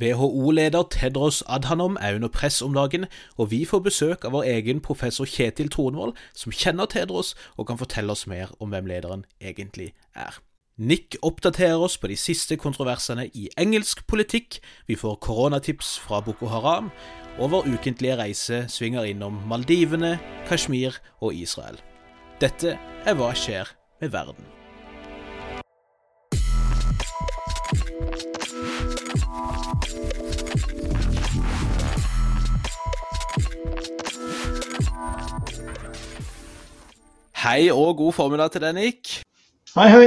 WHO-leder Tedros Adhanom er under press om dagen, og vi får besøk av vår egen professor Kjetil Tronvold, som kjenner Tedros og kan fortelle oss mer om hvem lederen egentlig er. Nick oppdaterer oss på de siste kontroversene i engelsk politikk, vi får koronatips fra Boko Haram, og vår ukentlige reise svinger innom Maldivene, Kashmir og Israel. Dette er Hva skjer med verden? Hei og god formiddag til deg, Nick. Hei, hei.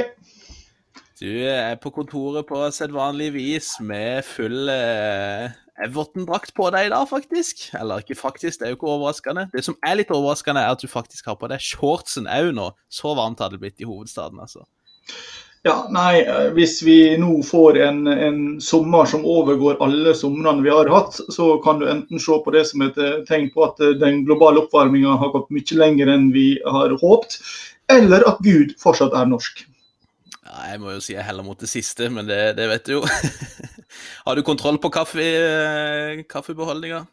Du er på kontoret på sedvanlig vis med full eh, Everton-drakt på deg i dag, faktisk. Eller ikke faktisk, det er jo ikke overraskende. Det som er litt overraskende, er at du faktisk har på deg shortsen òg nå. Så varmt har det blitt i hovedstaden, altså. Ja, nei, eh, Hvis vi nå får en, en sommer som overgår alle somrene vi har hatt, så kan du enten se på det som et eh, tegn på at eh, den globale oppvarminga har gått mye lenger enn vi har håpt, eller at Gud fortsatt er norsk. Ja, jeg må jo si jeg heller mot det siste, men det, det vet du jo. har du kontroll på kaffe, kaffebeholdninga?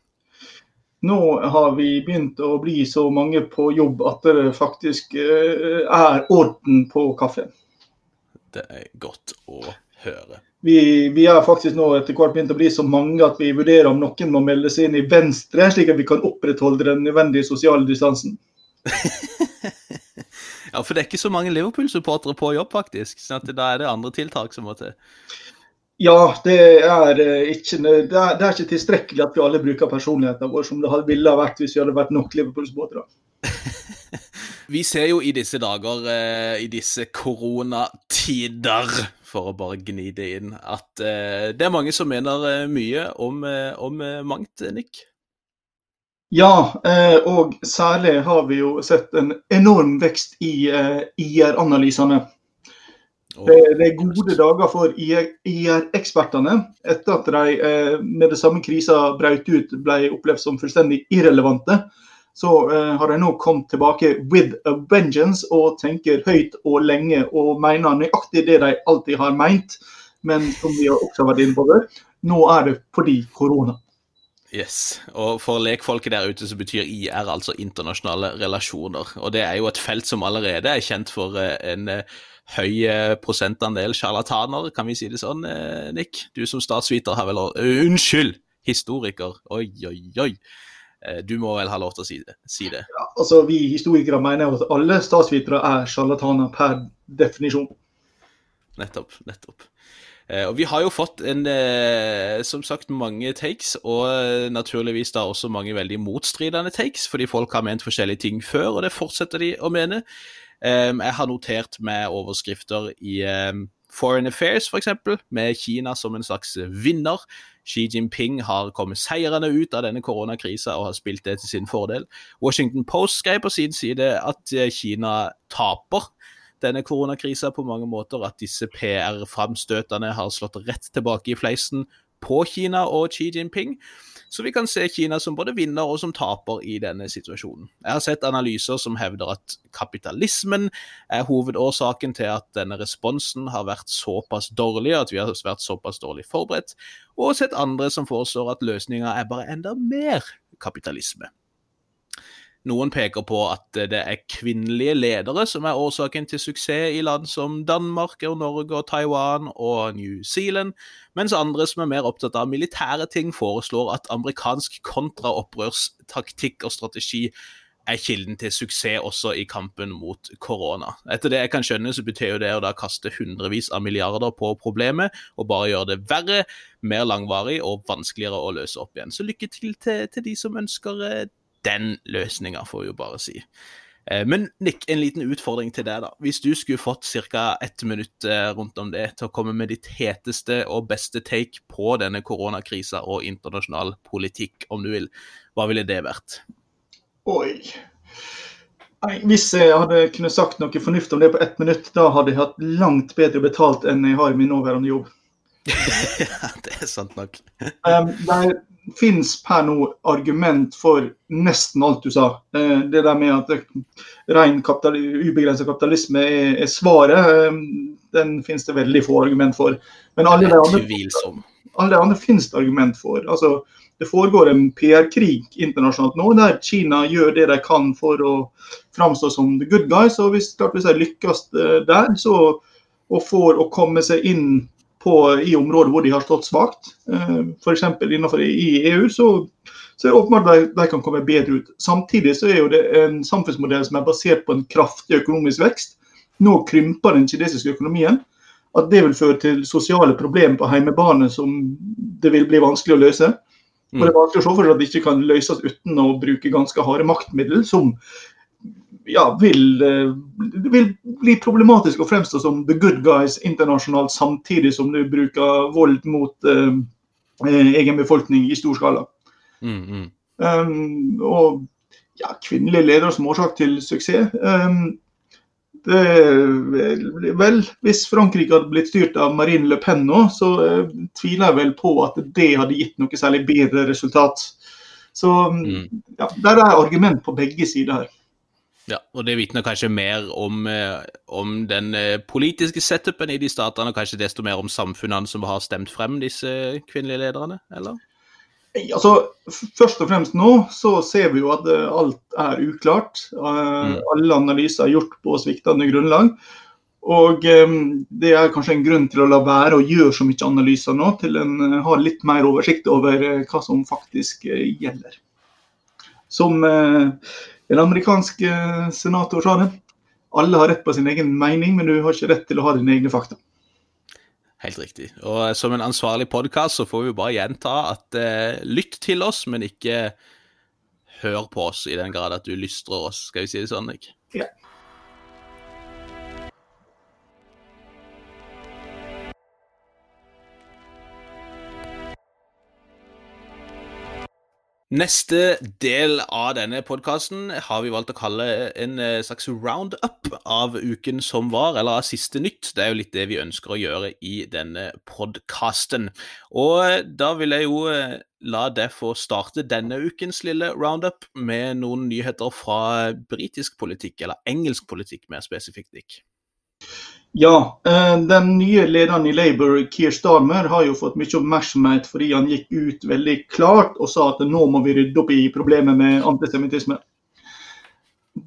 Nå har vi begynt å bli så mange på jobb at det faktisk er orden på kaffen. Det er godt å høre. Vi, vi er faktisk nå etter hvert begynt å bli så mange at vi vurderer om noen må melde seg inn i Venstre, slik at vi kan opprettholde den nødvendige sosiale distansen. ja, for det er ikke så mange Liverpool-supportere på jobb, faktisk. Så da er det andre tiltak som må til. Ja, det er, eh, ikke, det er, det er ikke tilstrekkelig at vi alle bruker personligheten vår som det ville ha vært hvis vi hadde vært nok Liverpool-supportere. Vi ser jo i disse dager, eh, i disse koronatider, for å bare gni det inn, at eh, det er mange som mener eh, mye om, eh, om eh, mangt, Nick? Ja, eh, og særlig har vi jo sett en enorm vekst i IR-analysene. Det, det, er gode dager for IR-ekspertene etter at de med det samme krisa brøt ut, ble opplevd som fullstendig irrelevante så uh, har de nå kommet tilbake with a vengeance og tenker høyt og lenge og mener nøyaktig det de alltid har meint, men som vi har også vært inne på før, nå er det fordi korona. Yes, og for lekfolket der ute så betyr IR altså internasjonale relasjoner. Og det er jo et felt som allerede er kjent for uh, en uh, høy prosentandel sjarlataner, kan vi si det sånn, Nick? Du som statsviter har vel Unnskyld! Historiker. Oi, oi, oi. Eh, du må vel ha lov til å si det? Si det. Ja, altså, vi historikere mener at alle statsvitere er sjarlataner per definisjon. Nettopp. Nettopp. Eh, og Vi har jo fått en, eh, som sagt mange takes, og naturligvis da også mange veldig motstridende takes, fordi folk har ment forskjellige ting før, og det fortsetter de å mene. Jeg har notert med overskrifter i Foreign Affairs, f.eks., med Kina som en slags vinner. Xi Jinping har kommet seirende ut av denne koronakrisa og har spilt det til sin fordel. Washington Post skrev på sin side at eh, Kina taper denne koronakrisa på mange måter, at disse PR-framstøtene har slått rett tilbake i fleisen på Kina og Xi Jinping. Så vi kan se Kina som både vinner og som taper i denne situasjonen. Jeg har sett analyser som hevder at kapitalismen er hovedårsaken til at denne responsen har vært såpass dårlig, at vi har vært såpass dårlig forberedt, og sett andre som foreslår at løsninga er bare enda mer kapitalisme. Noen peker på at det er kvinnelige ledere som er årsaken til suksess i land som Danmark og Norge og Taiwan og New Zealand, mens andre som er mer opptatt av militære ting, foreslår at amerikansk kontraopprørstaktikk og strategi er kilden til suksess også i kampen mot korona. Etter det jeg kan skjønne, så betyr jo det å da kaste hundrevis av milliarder på problemet og bare gjøre det verre, mer langvarig og vanskeligere å løse opp igjen. Så lykke til til, til de som ønsker det eh, den løsninga, får vi jo bare si. Eh, men Nick, en liten utfordring til deg, da. Hvis du skulle fått ca. ett minutt eh, rundt om det til å komme med ditt heteste og beste take på denne koronakrisa og internasjonal politikk, om du vil, hva ville det vært? Oi. Nei, hvis jeg hadde kunnet sagt noe fornuftig om det på ett minutt, da hadde jeg hatt langt bedre betalt enn jeg har i min nåværende jobb. ja, det er sant nok. um, finnes per nå argument for nesten alt du sa. Uh, det der med at ren kapital, ubegrenset kapitalisme er, er svaret, um, den finnes det veldig få argument for. Men alle de andre, alle andre finnes det argument for. Altså, det foregår en PR-krig internasjonalt nå, der Kina gjør det de kan for å framstå som the good guys. og Hvis, klart, hvis de lykkes eh, der, så, og får å komme seg inn på, i områder hvor de har stått svakt, eh, f.eks. innenfor i EU, så, så er det åpenbart at de, kan komme bedre ut. Samtidig så er jo det en samfunnsmodell som er basert på en kraftig økonomisk vekst. Nå krymper den kinesiske økonomien. At det vil føre til sosiale problemer på hjemmebane som det vil bli vanskelig å løse. Og Det er vanskelig å se for seg at det ikke kan løses uten å bruke ganske harde maktmidler, som ja, vil, eh, vil bli problematisk å fremstå som the good guys internasjonalt, samtidig som du bruker vold mot eh, egen befolkning i stor skala. Mm, mm. Um, og ja, kvinnelige ledere som årsak til suksess. Um, det, vel, hvis Frankrike hadde blitt styrt av Marine Le Pen nå, så uh, tviler jeg vel på at det hadde gitt noe særlig bedre resultat. Så mm. ja, der er argument på begge sider her. Ja, og det vitner kanskje mer om, eh, om, den eh, politiske setupen i de statene, og kanskje desto mer om samfunnene som har stemt frem disse kvinnelige lederne, eller? Altså, Først og fremst nå så ser vi jo at eh, alt er uklart. Eh, mm. Alle analyser er gjort på sviktende grunnlag. Og Det er kanskje en grunn til å la være å gjøre så mye analyser nå, til en har litt mer oversikt over hva som faktisk gjelder. Som en amerikansk senator sa det, alle har rett på sin egen mening, men du har ikke rett til å ha dine egne fakta. Helt riktig. Og som en ansvarlig podkast så får vi bare gjenta at eh, lytt til oss, men ikke hør på oss i den grad at du lystrer oss, skal vi si det sånn? ikke? Ja. Neste del av denne podkasten har vi valgt å kalle en eh, slags roundup av uken som var, eller av siste nytt. Det er jo litt det vi ønsker å gjøre i denne podkasten. Og eh, da vil jeg jo eh, la det få starte denne ukens lille roundup med noen nyheter fra britisk politikk, eller engelsk politikk mer spesifikt, Nick. Ja, eh, den nye lederen i Labour, Keir Starmer, har jo fått mye oppmerksomhet fordi han gikk ut veldig klart og sa at nå må vi rydde opp i problemet med antisemittisme.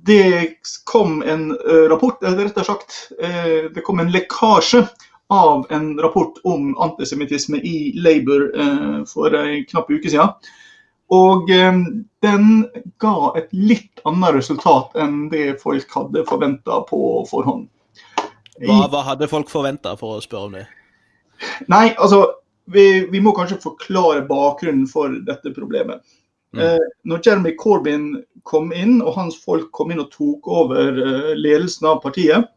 Det kom en eh, rapport, rett og slett, eh, det kom en lekkasje av en rapport om antisemittisme i Labour for en knapp uke siden. Og den ga et litt annet resultat enn det folk hadde forventa på forhånd. Hva, hva hadde folk forventa, for å spørre om det? Nei, altså vi, vi, må kanskje forklare bakgrunnen for dette problemet. Mm. Eh, når Jeremy Corbyn kom inn, og hans folk kom inn og tok over eh, ledelsen av partiet,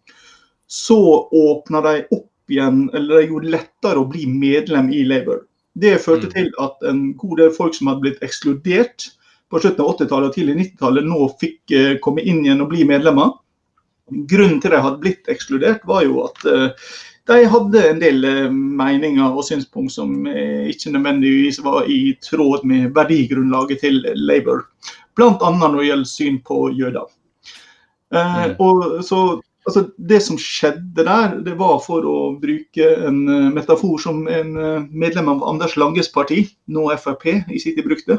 så åpna de opp igjen, eller de gjorde lettere å bli medlem i Labour. Det førte mm. til at en god del folk som hadde blitt ekskludert på slutten av 80-tallet og tidlig 90-tallet, nå fikk eh, komme inn igjen og bli medlemmer. Grunnen til de hadde blitt ekskludert, var jo at uh, de hadde en del uh, meninger og synspunkt som uh, ikke nødvendigvis var i tråd med verdigrunnlaget til Labour. Bl.a. når det gjelder syn på jøder. Mm. Og så altså, Det som skjedde der, det var for å bruke en metafor som en medlem av Anders Langes parti, nå Frp, i sin tid brukte.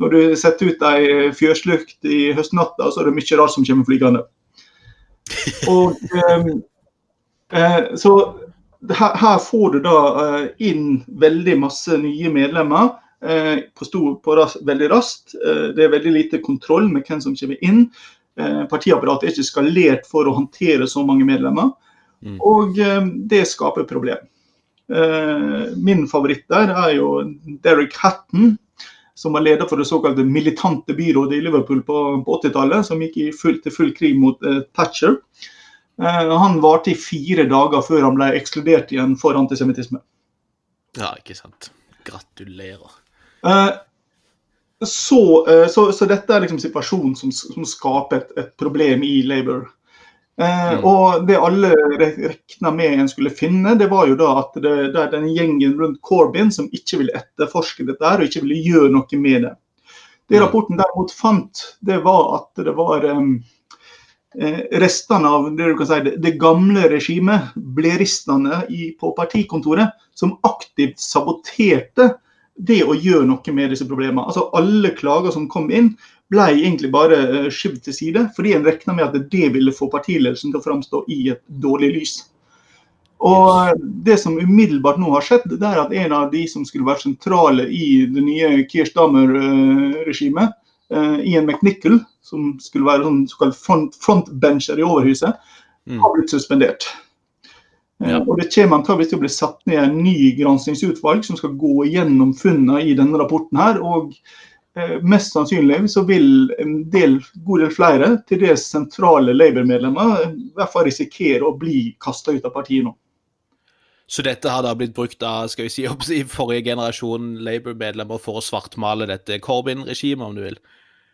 Når du setter ut ei fjørslukt i høstnatta, så er det mye rart som kommer flygende. Og, ehm, eh, så her, her, får du da eh, inn veldig masse nye medlemmer eh, på, stor, på ras, veldig raskt. Eh, det er veldig lite kontroll med hvem som kommer inn. Eh, partiapparatet er ikke skalert for å håndtere så mange medlemmer. Mm. Og ehm, det skaper problem. Eh, min favoritt der er jo Derek Hatton, som var leder for det såkalte militante byrådet i Liverpool på, på 80-tallet, som gikk i full, til full krig mot eh, Thatcher. Eh, han varte i fire dager før han ble ekskludert igjen for antisemittisme. Ja, ikke sant. Gratulerer. Eh, så, så, så, dette er liksom situasjonen som, som skaper et, et, problem i Labour. Eh, mm. Og det alle regna med en skulle finne, det var jo da at det, det er den gjengen rundt Corbyn som ikke ville etterforske dette her, og ikke ville gjøre noe med det. Det mm. rapporten derimot fant, det var at det var um, restene av det, du kan si, det, det gamle regimet, bleristene på partikontoret, som aktivt saboterte det å gjøre noe med disse problemene. Altså Alle klager som kom inn, ble egentlig bare uh, skyvd til side, fordi en regna med at det ville få partiledelsen til å framstå i et dårlig lys. Og Det som umiddelbart nå har skjedd, det er at en av de som skulle være sentrale i det nye Keir Stammer-regimet, uh, Ian McNichol, som skulle være sånn såkalt front, frontbencher i Overhuset, mm. har blitt suspendert. Ja. Og Det kommer antageligvis til å bli satt ned en ny granskingsutvalg som skal gå gjennom funnene i denne rapporten. her, og eh, Mest sannsynlig så vil en del, god del flere til dels sentrale Labour-medlemmer i hvert fall risikere å bli kasta ut av partiet nå. Så dette har da blitt brukt av skal vi si, i forrige generasjon Labour-medlemmer for å svartmale dette Corbyn-regimet, om du vil?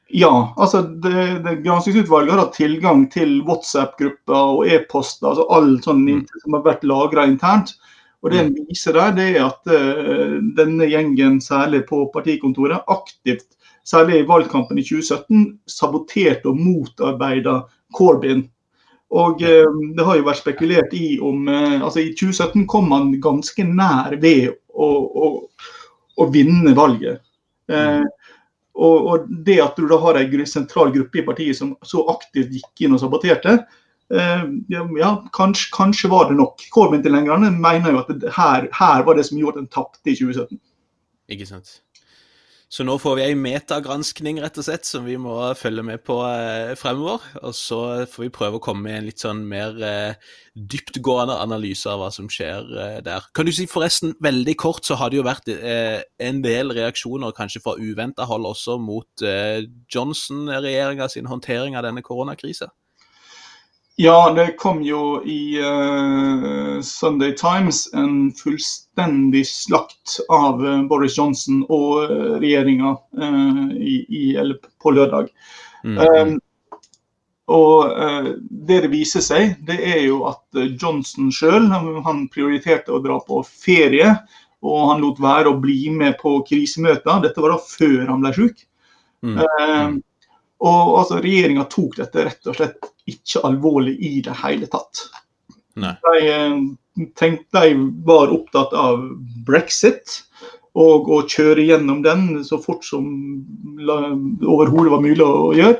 Ja, altså det, det Granskingsutvalget har hatt tilgang til WhatsApp-grupper og e-poster, altså alt sånn mm. som har vært lagra internt. Og Det en mm. viser der, det er at uh, denne gjengen, særlig på partikontoret, aktivt, særlig i valgkampen i 2017, saboterte og motarbeida Corbyn. Og uh, Det har jo vært spekulert i om uh, altså I 2017 kom han ganske nær ved å, å, å vinne valget. Mm. Og, og, det at du da har en sentral gruppe i partiet som så aktivt gikk inn og saboterte, ja, kanskje, kanskje, var det nok. Corbyn-tilhengerne mener jo at det, her, her, var det som gjorde at en tapte i 2017. Ikke sant. Så nå får vi ei metagranskning rett og slett, som vi må følge med på eh, fremover. Og så får vi prøve å komme med en litt sånn mer eh, dyptgående analyse av hva som skjer eh, der. Kan du si forresten, veldig kort, så har det jo vært eh, en del reaksjoner, kanskje fra uventa hold også, mot eh, Johnson-regjeringa sin håndtering av denne koronakrisa? Ja, det kom jo i uh, Sunday Times en fullstendig slakt av uh, Boris Johnson og uh, regjeringa på lørdag. Mm. Um, og det det viser seg, det er jo at Johnson sjøl han prioriterte å dra på ferie. Og han lot være å bli med på krisemøter. Dette var da før han ble syk. Mm. Og altså, Regjeringa tok dette rett og slett ikke alvorlig i det hele tatt. Nei. De, eh, tenkte, de var opptatt av brexit og å kjøre gjennom den så fort som overhodet var mulig å gjøre.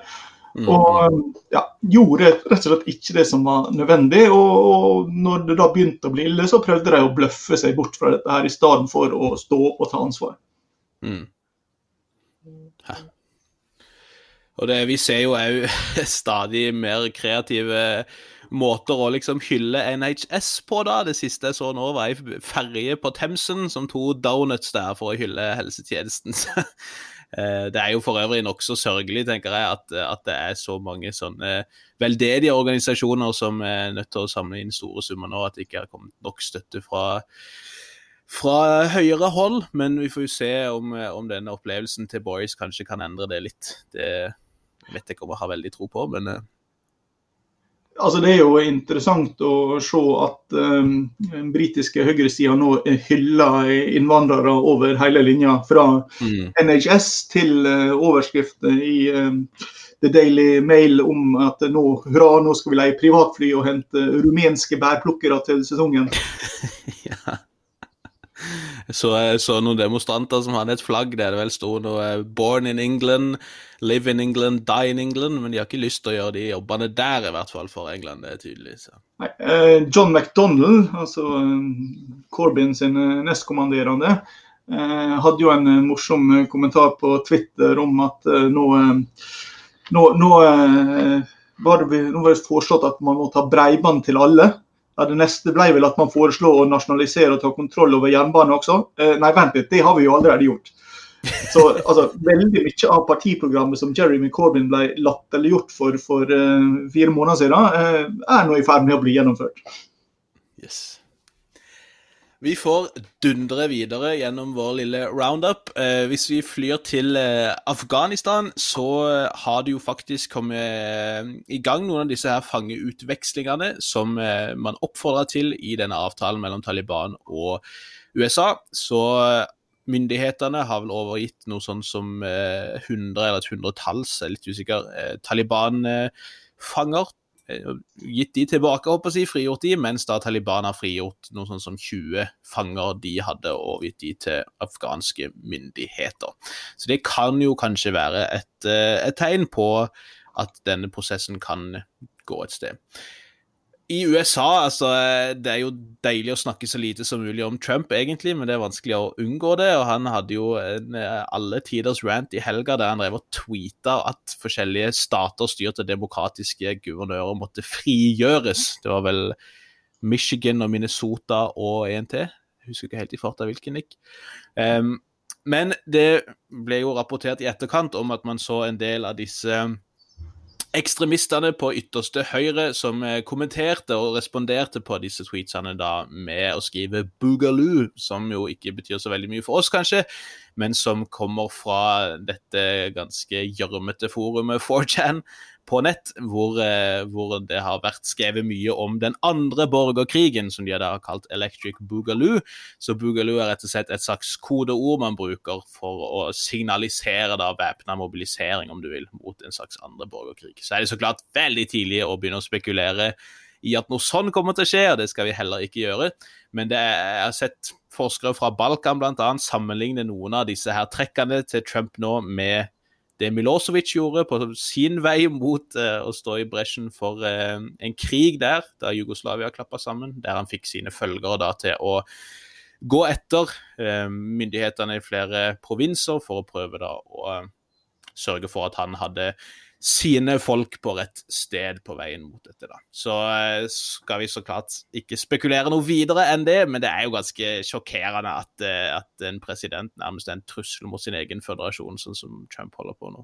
Mm. Og ja, gjorde rett og slett ikke det som var nødvendig. Og, og når det da begynte å bli ille, så prøvde de å bløffe seg bort fra dette her i stedet for å stå og ta ansvar. Mm. Og det, vi ser jo òg stadig mer kreative måter å liksom hylle NHS på, da. Det siste jeg så nå, var ei ferje på Themsen som to donuts der for å hylle helsetjenesten. Eh, det er jo for øvrig nokså sørgelig, tenker jeg, at, at, det er så mange sånne veldedige organisasjoner som er nødt til å samle inn store summer nå, at det ikke har kommet nok støtte fra, fra høyere hold. Men vi får jo se om, om denne opplevelsen til Boris kanskje kan endre det litt. Det vet jeg om jeg har veldig tro på, men uh... Altså, det er jo interessant å se at um, den britiske høyresida nå hyller innvandrere over hele linja. Fra mm. NHS til uh, overskrifter i um, The Daily Mail om at nå, hurra, nå skal vi leie privatfly og hente rumenske bærplukkere til sesongen. ja. Så jeg så noen demonstranter som hadde et flagg der det vel sto noe eh, 'Born in England', 'Live in England', 'Die in England', men de har ikke lyst til å gjøre de jobbene der, i hvert fall, for England. Det er tydelig. Så. Nei, eh, John McDonald, altså Corbyn sin eh, nestkommanderende, hadde jo en morsom kommentar på Twitter om at nå, nå, nå var det, nå var det foreslått at man må ta breiband til alle. Ja, det neste ble vel at man foreslo å nasjonalisere og ta kontroll over jernbanen også. Eh, nei, vent litt, det har vi jo allerede gjort. Så altså, veldig mye av partiprogrammet som Jeremy Corbyn ble latterliggjort for for uh, fire måneder siden, uh, er nå i ferd med å bli gjennomført. Yes. Vi får dundre videre gjennom vår lille roundup. Eh, hvis vi flyr til eh, Afghanistan, så har det jo faktisk kommet eh, i gang noen av disse her fangeutvekslingene som eh, man oppfordra til i denne avtalen mellom Taliban og USA. Så eh, myndighetene har vel overgitt noe sånn som 100 eh, eller et hundretalls, jeg er litt usikker, Taliban-fanger gitt de tilbake, håper jeg, frigjort de, mens da Taliban har frigjort noe sånn som 20 fanger de hadde, og gitt de til afghanske myndigheter. Så det kan jo kanskje være et, et tegn på at denne prosessen kan gå et sted i USA, altså Det er jo deilig å snakke så lite som mulig om Trump, egentlig, men det er vanskelig å unngå det. og Han hadde jo en alle tiders rant i helga der han drev og tweeta at forskjellige stater styrt av demokratiske guvernører måtte frigjøres. Det var vel Michigan og Minnesota og en til. Husker ikke helt i farta hvilken, Nick. Um, men det ble jo rapportert i etterkant om at man så en del av disse ekstremistene på ytterste høyre som eh, kommenterte og responderte på disse tweetsene da med å skrive 'boogaloo', som jo ikke betyr så veldig mye for oss, kanskje, men som kommer fra dette ganske gjørmete forumet 4chan, på nett, hvor, eh, hvor, det har vært skrevet mye om den andre borgerkrigen, som de har kalt Electric Boogaloo. Så Boogaloo er rett og slett et slags kodeord man bruker for å signalisere da væpna mobilisering, om du vil, mot en slags andre borgerkrig. Så er det så klart veldig tidlig å begynne å spekulere i at noe sånn kommer til å skje, og det skal vi heller ikke gjøre. Men er, jeg har sett forskere fra Balkan bl.a. sammenligne noen av disse her trekkene til Trump nå med det Milosevic gjorde på sin vei mot uh, å stå i bresjen for uh, en krig der, da Jugoslavia klappa sammen, der han fikk sine følgere da til å gå etter uh, myndighetene i flere provinser for å prøve da å sørge for at han hadde sine folk på rett sted på veien mot dette. da. Så eh, skal vi så klart ikke spekulere noe videre enn det, men det er jo ganske sjokkerende at, eh, at en president nærmest er en trussel mot sin egen føderasjon, sånn som Trump holder på nå.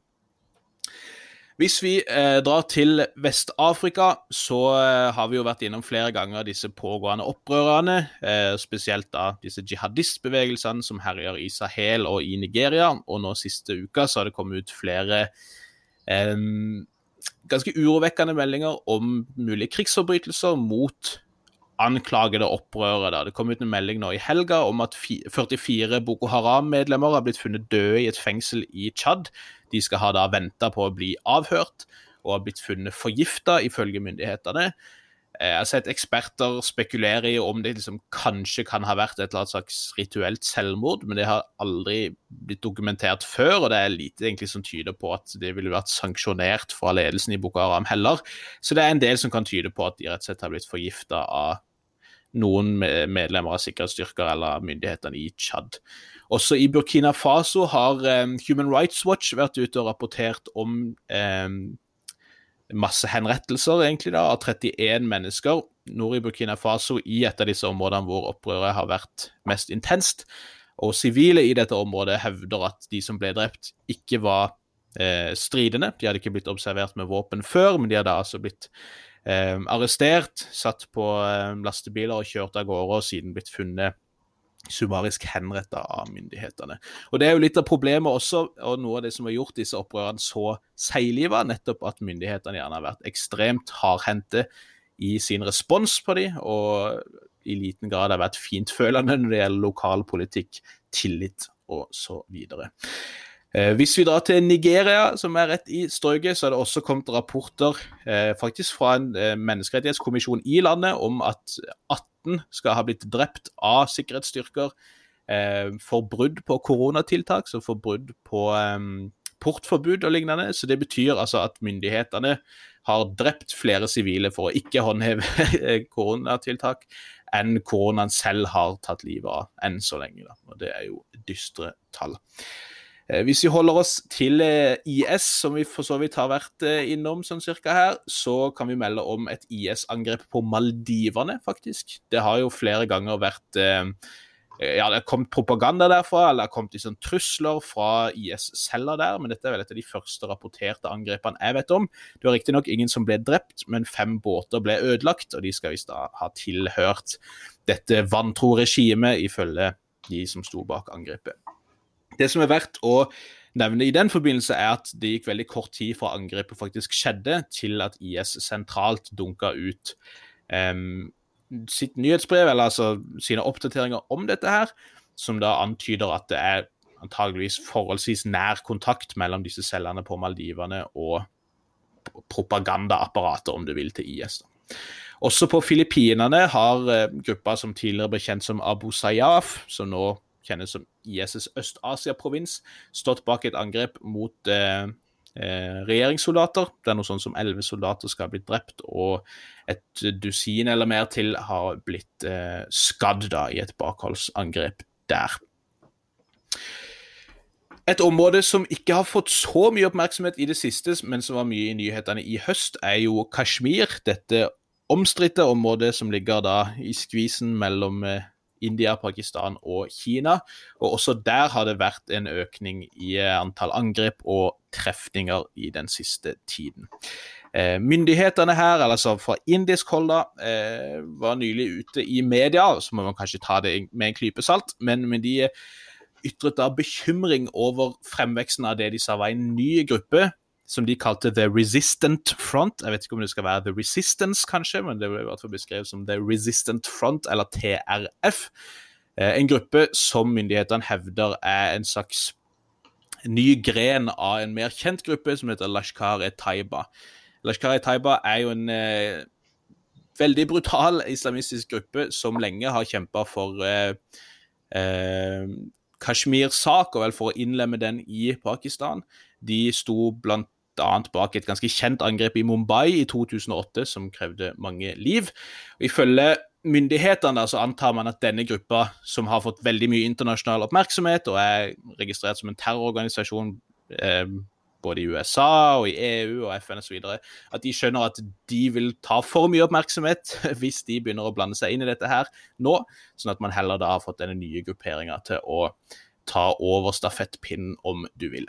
Hvis vi eh, drar til Vest-Afrika, så eh, har vi jo vært innom flere ganger disse pågående opprørene, eh, spesielt da disse jihadistbevegelsene som herjer i Sahel og i Nigeria. Og nå siste uka så har det kommet ut flere Um, ganske urovekkende meldinger om mulige krigsforbrytelser mot anklagede opprørere. Det kom ut en melding nå i helga om at 44 Boko Haram-medlemmer har blitt funnet døde i et fengsel i Tsjad. De skal ha da venta på å bli avhørt og har blitt funnet forgifta, ifølge myndighetene. Eh, jeg har sett eksperter spekulere i om det liksom kanskje kan ha vært et eller annet slags rituelt selvmord, men det har aldri blitt dokumentert før, og det er lite egentlig som tyder på at det ville vært sanksjonert fra ledelsen i Boko Haram heller. Så det er en del som kan tyde på at de rett og slett har blitt forgifta av noen medlemmer av sikkerhetsstyrker eller myndighetene i Tsjad. Også i Burkina Faso har um, Human Rights Watch vært ute og rapportert om um, masse henrettelser egentlig da, av 31 mennesker nord i Burkina Faso i et av disse områdene hvor opprøret har vært mest intenst. Og sivile i dette området hevder at de som ble drept, ikke var eh, stridende. De hadde ikke blitt observert med våpen før, men de hadde altså blitt eh, arrestert, satt på eh, lastebiler og kjørt av gårde, og siden blitt funnet summarisk henretta av myndighetene. Og Det er jo litt av problemet også, og noe av det som har gjort disse opprørene så seigliva, nettopp at myndighetene gjerne har vært ekstremt hardhendte i sin respons på dem, og i liten grad har vært fintfølende når det gjelder lokalpolitikk, tillit og så videre. Eh, hvis vi drar til Nigeria, som er rett i strøket, så har det også kommet rapporter eh, faktisk fra en eh, menneskerettighetskommisjon i landet om at 18 skal ha blitt drept av sikkerhetsstyrker for brudd på koronatiltak, så for brudd på portforbud og lignende. Så det betyr altså at myndighetene har drept flere sivile for å ikke håndheve koronatiltak enn koronaen selv har tatt livet av enn så lenge. Da. Og det er jo dystre tall. Eh, hvis vi holder oss til eh, IS, som vi for så vidt har vært eh, innom sånn cirka her, så kan vi melde om et IS-angrep på Maldivene, faktisk. Det har jo flere ganger vært ja, det har kommet propaganda derfra, eller det har kommet liksom trusler fra IS-celler der, men dette er vel et av de første rapporterte angrepene jeg vet om. Det var riktignok ingen som ble drept, men fem båter ble ødelagt, og de skal visst da ha tilhørt dette vantro regimet, ifølge de som sto bak angrepet. Det som er verdt å nevne i den forbindelse, er at det gikk veldig kort tid fra angrepet faktisk skjedde, til at IS sentralt dunka ut um, sitt nyhetsbrev, eller altså sine oppdateringer om dette her, som da antyder at det er antageligvis forholdsvis nær kontakt mellom disse cellene på Maldivene og propagandaapparatet, om du vil, til IS. Da. Også på Filippinene har uh, gruppa som tidligere ble kjent som Abu Sayyaf, som nå kjennes som ISS Øst-Asia-provins, stått bak et angrep mot uh, uh, regjeringssoldater. Det er noe sånn som elleve soldater skal ha blitt drept, og et dusin eller mer til har blitt skadd da, i et bakholdsangrep der. Et område som ikke har fått så mye oppmerksomhet i det siste, men som var mye i nyhetene i høst, er jo Kashmir. Dette omstridte området som ligger da i skvisen mellom eh, India, Pakistan og Kina. Og også der har det vært en økning i eh, antall angrep og trefninger i den siste tiden. Eh, myndighetene her, altså fra indisk hold, da, var nylig ute i media, så må man kanskje ta det med en klype salt, men, men de ytret da bekymring over fremveksten av det de sa var en ny gruppe, som de kalte The Resistant Front. Jeg vet ikke om det skal være The Resistance, kanskje, men det ble i hvert fall beskrevet som The Resistant Front, eller TRF. Eh, en gruppe som myndighetene hevder er en slags ny gren av en mer kjent gruppe som heter Lashkar-e-Taiba. Lashkar-e-Taiba er jo en eh, veldig brutal islamistisk gruppe som lenge har kjempa for eh, eh, Kashmir-sak, og vel for å innlemme den i Pakistan. De sto blant annet bak et ganske kjent angrep i Mumbai i 2008 som krevde mange liv. Og Ifølge myndighetene så antar man at denne gruppa, som har fått veldig mye internasjonal oppmerksomhet og er registrert som en terrororganisasjon eh, både i USA og i EU og FN osv., at de skjønner at de vil ta for mye oppmerksomhet hvis de begynner å blande seg inn i dette her nå, sånn at man heller da har fått denne nye grupperinga til å ta over stafettpinnen, om du vil.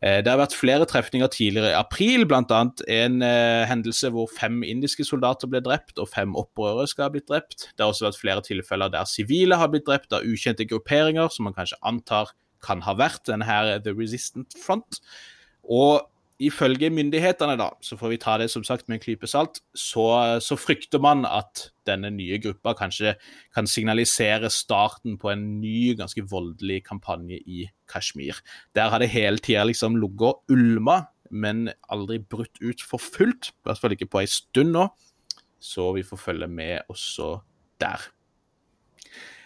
Eh, det har vært flere trefninger tidligere i april, bl.a. en eh, hendelse hvor fem indiske soldater ble drept og fem opprørere skal ha blitt drept. Det har også vært flere tilfeller der sivile har blitt drept av ukjente grupperinger, som man kanskje antar kan ha vært denne her The Resistant Front. Og ifølge myndighetene, da, så får vi ta det som sagt med en klype salt, så, så, frykter man at denne nye gruppa kanskje kan signalisere starten på en ny, ganske voldelig kampanje i Kashmir. Der har det hele tida liksom ligget ulma, men aldri brutt ut for fullt. I hvert fall ikke på ei stund nå. Så vi får følge med også der.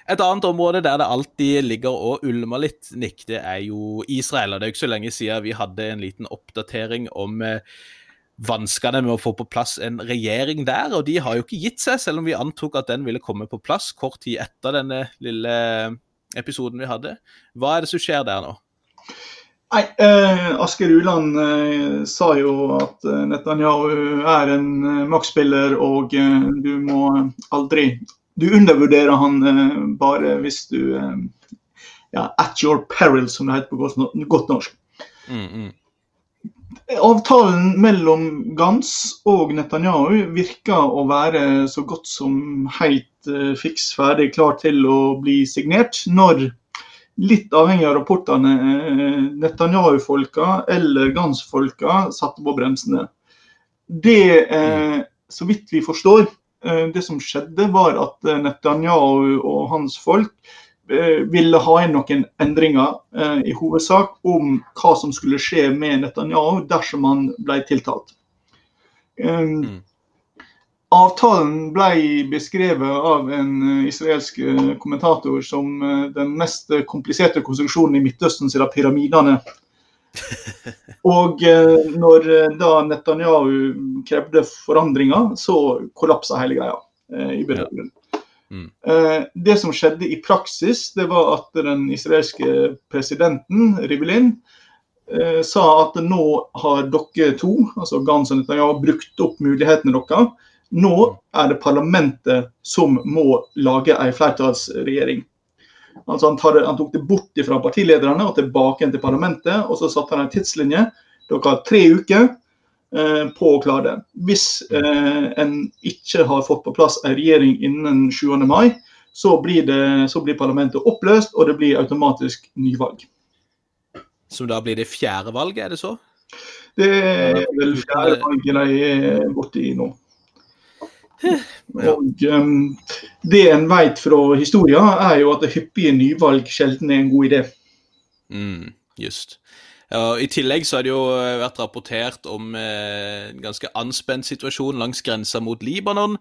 Et annet område der det alltid ligger og ulmer litt, Nick, det er jo Israel. og Det er jo ikke så lenge siden vi hadde en liten oppdatering om eh, vanskene med å få på plass en regjering der. Og de har jo ikke gitt seg, selv om vi antok at den ville komme på plass kort tid etter denne lille episoden vi hadde. Hva er det som skjer der nå? Nei, eh, Asker Uland eh, sa jo at eh, Netanyahu er en eh, maktspiller, og eh, du må aldri du undervurderer han eh, bare hvis du eh, ja, At your peril, som det heter på godt, godt norsk. Mm, mm. Avtalen mellom Gans og Netanyahu virker å være så godt som helt uh, fiks ferdig, klar til å bli signert. Når, litt avhengig av rapportene, Netanyahu-folka eller Gans-folka satte på bremsene. Det, så vidt vi forstår, Eh, det som skjedde, var at eh, Netanyahu og hans folk eh, ville ha inn noen endringer, i hovedsak om hva som skulle skje med Netanyahu dersom han ble tiltalt. Mm. Avtalen ble beskrevet av en israelsk kommentator som den mest kompliserte konstruksjonen i Midtøsten siden pyramidene. Og eh, når eh, da Netanyahu krevde forandringer, så kollapsa hele greia eh, i bunn Mm. Det som skjedde i praksis, det var at den israelske presidenten, Rivelin, sa at nå har dere to, altså Gans og Netanyahu, brukt opp mulighetene deres. Nå er det parlamentet som må lage en flertallsregjering. Altså han, tar, han, tok det bort fra partilederne og tilbake til parlamentet. Og så satte han en tidslinje. Dere har tre uker eh, på å klare det. Hvis eh, en ikke har fått på plass en regjering innen 7. mai, så blir, det, så blir parlamentet oppløst, og det blir automatisk nyvalg. Så da blir det fjerde valget, er det så? Det er vel fjerde valget de er borte i nå. Og um, Det en vet fra historien, er jo at hyppige nyvalg sjelden er en god idé. Mm. Just. Ja, I tillegg så har det jo eh, vært rapportert om eh, en ganske anspent situasjon langs grensa mot Libanon.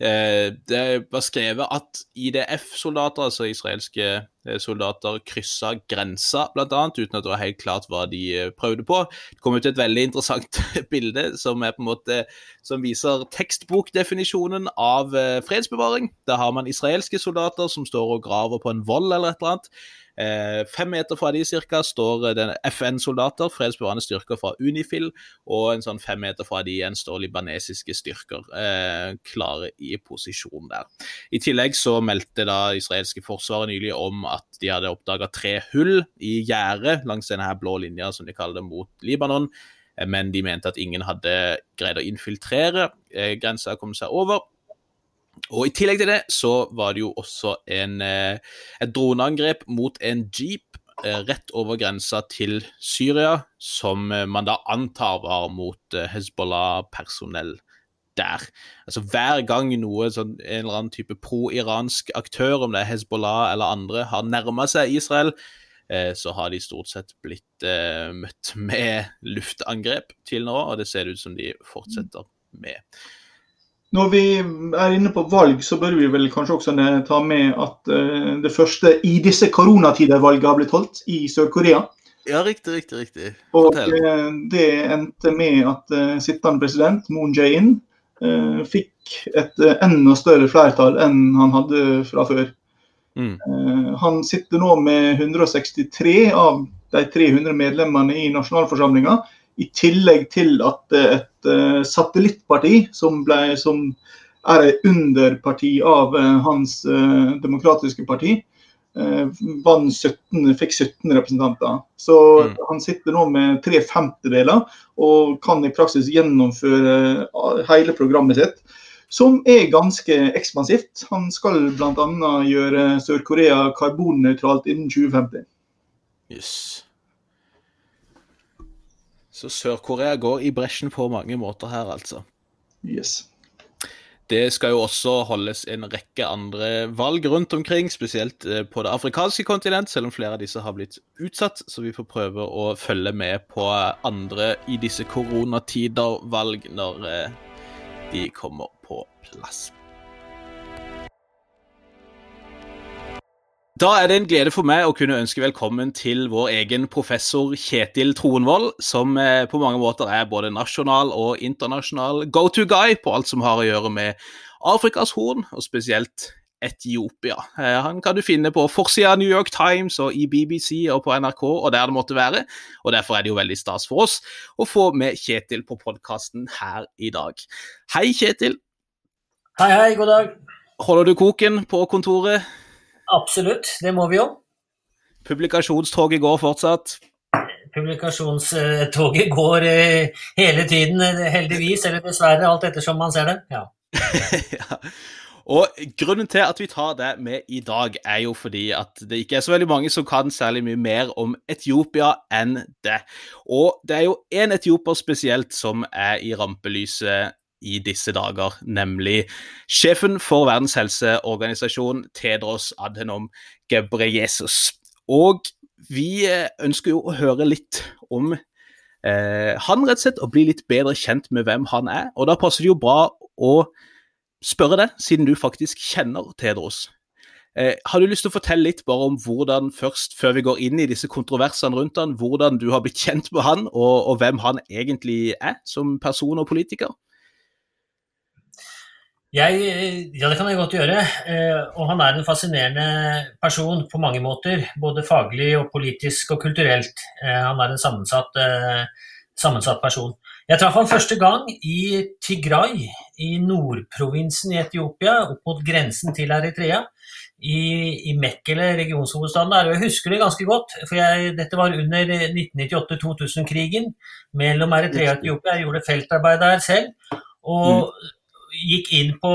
Eh, det var skrevet at IDF-soldater, altså israelske soldater, kryssa grensa, bl.a., uten at det var helt klart hva de eh, prøvde på. Det kom ut et veldig interessant bilde som, måte, som viser tekstbokdefinisjonen av eh, fredsbevaring. Da har man israelske soldater som står og graver på en voll eller et eller annet. Eh, fem meter fra de cirka står den FN-soldater, fredsbevarende styrker fra Unifil, og en sånn fem meter fra de igjen står libanesiske styrker eh, klare i posisjon der. I tillegg så meldte da israelske forsvaret nylig om at de hadde oppdaga tre hull i gjerdet langs denne her blå linja, som de kaller det, mot Libanon. Eh, men de mente at ingen hadde greid å infiltrere. Eh, grensa kom seg over. Og I tillegg til det så var det jo også en, eh, et droneangrep mot en jeep eh, rett over grensa til Syria, som eh, man da antar var mot Hezbollah-personell der. Altså Hver gang noe sånn, en eller annen type pro-iransk aktør, om det er Hezbollah eller andre, har nærma seg Israel, så har de stort sett blitt eh, møtt med luftangrep til nå, og det ser ut som de fortsetter med. Når vi er inne på valg, så bør vi vel kanskje også ta med at uh, det første i disse koronatider-valget har blitt holdt i Sør-Korea. Ja, riktig, riktig. riktig. Og uh, det endte med at uh, sittende president Moon Jae-in fikk et enda større flertall enn han hadde fra før. Mm. han sitter nå med 163 av de 300 medlemmene i nasjonalforsamlinga. I tillegg til at et uh, satellittparti, som, ble, som er et underparti av uh, hans demokratiske parti, uh, 17, fikk 17 representanter. Så mm. han sitter nå med tre femtedeler og kan i praksis gjennomføre hele programmet sitt. Som er ganske ekspansivt. Han skal bl.a. gjøre Sør-Korea karbonnøytralt innen 2050. Yes. Så Sør-Korea går i bresjen på mange måter her, altså. Yes. Det skal jo også holdes en rekke andre valg rundt omkring, spesielt eh, på det afrikanske kontinent, selv om flere av disse har blitt utsatt. Så vi får prøve å følge med på andre i disse koronatider-valg når eh, de kommer på plass. Da er det en glede for meg å kunne ønske velkommen til vår egen professor Kjetil Troenvold, som eh, på mange måter er både nasjonal og internasjonal go to guy på alt som har å gjøre med Afrikas Horn, og spesielt Etiopia. Eh, han kan du finne på forsida av New York Times og i BBC og på NRK og der det måtte være. og Derfor er det jo veldig stas for oss å få med Kjetil på podkasten her i dag. Hei, Kjetil. Hei, hei. God dag. Holder du koken på kontoret? Absolutt, det må vi jo. Publikasjonstoget går fortsatt? Publikasjonstoget går eh, hele tiden, eh, heldigvis, eller dessverre, alt ettersom man ser det. Ja. ja. Og Grunnen til at vi tar det med i dag, er jo fordi at det ikke er så veldig mange som kan særlig mye mer om Etiopia enn det. Og det er jo én etioper spesielt som er i rampelyset i disse dager, nemlig sjefen for Verdens helseorganisasjon, Tedros Adhenom Gebreyesus. Og vi eh, ønsker jo å høre litt om eh, han, rett og slett, og bli litt bedre kjent med hvem han er. Og da passer det jo bra å spørre deg, siden du faktisk kjenner Tedros. Eh, har du lyst til å fortelle litt bare om hvordan, først før vi går inn i disse kontroversene rundt han, hvordan du har blitt kjent med han, og, og hvem han egentlig er som person og politiker? Jeg, ja, det kan jeg godt gjøre. Eh, og han er en fascinerende person på mange måter. Både faglig og politisk og kulturelt. Eh, han er en sammensatt, eh, sammensatt person. Jeg traff han første gang i Tigray, i nordprovinsen i Etiopia, opp mot grensen til Eritrea. I, i Mekkele, regionshovedstaden der. Og jeg husker det ganske godt, for jeg, dette var under 1998-2000-krigen mellom Eritrea og Etiopia. Jeg gjorde feltarbeid der selv. Og mm gikk inn på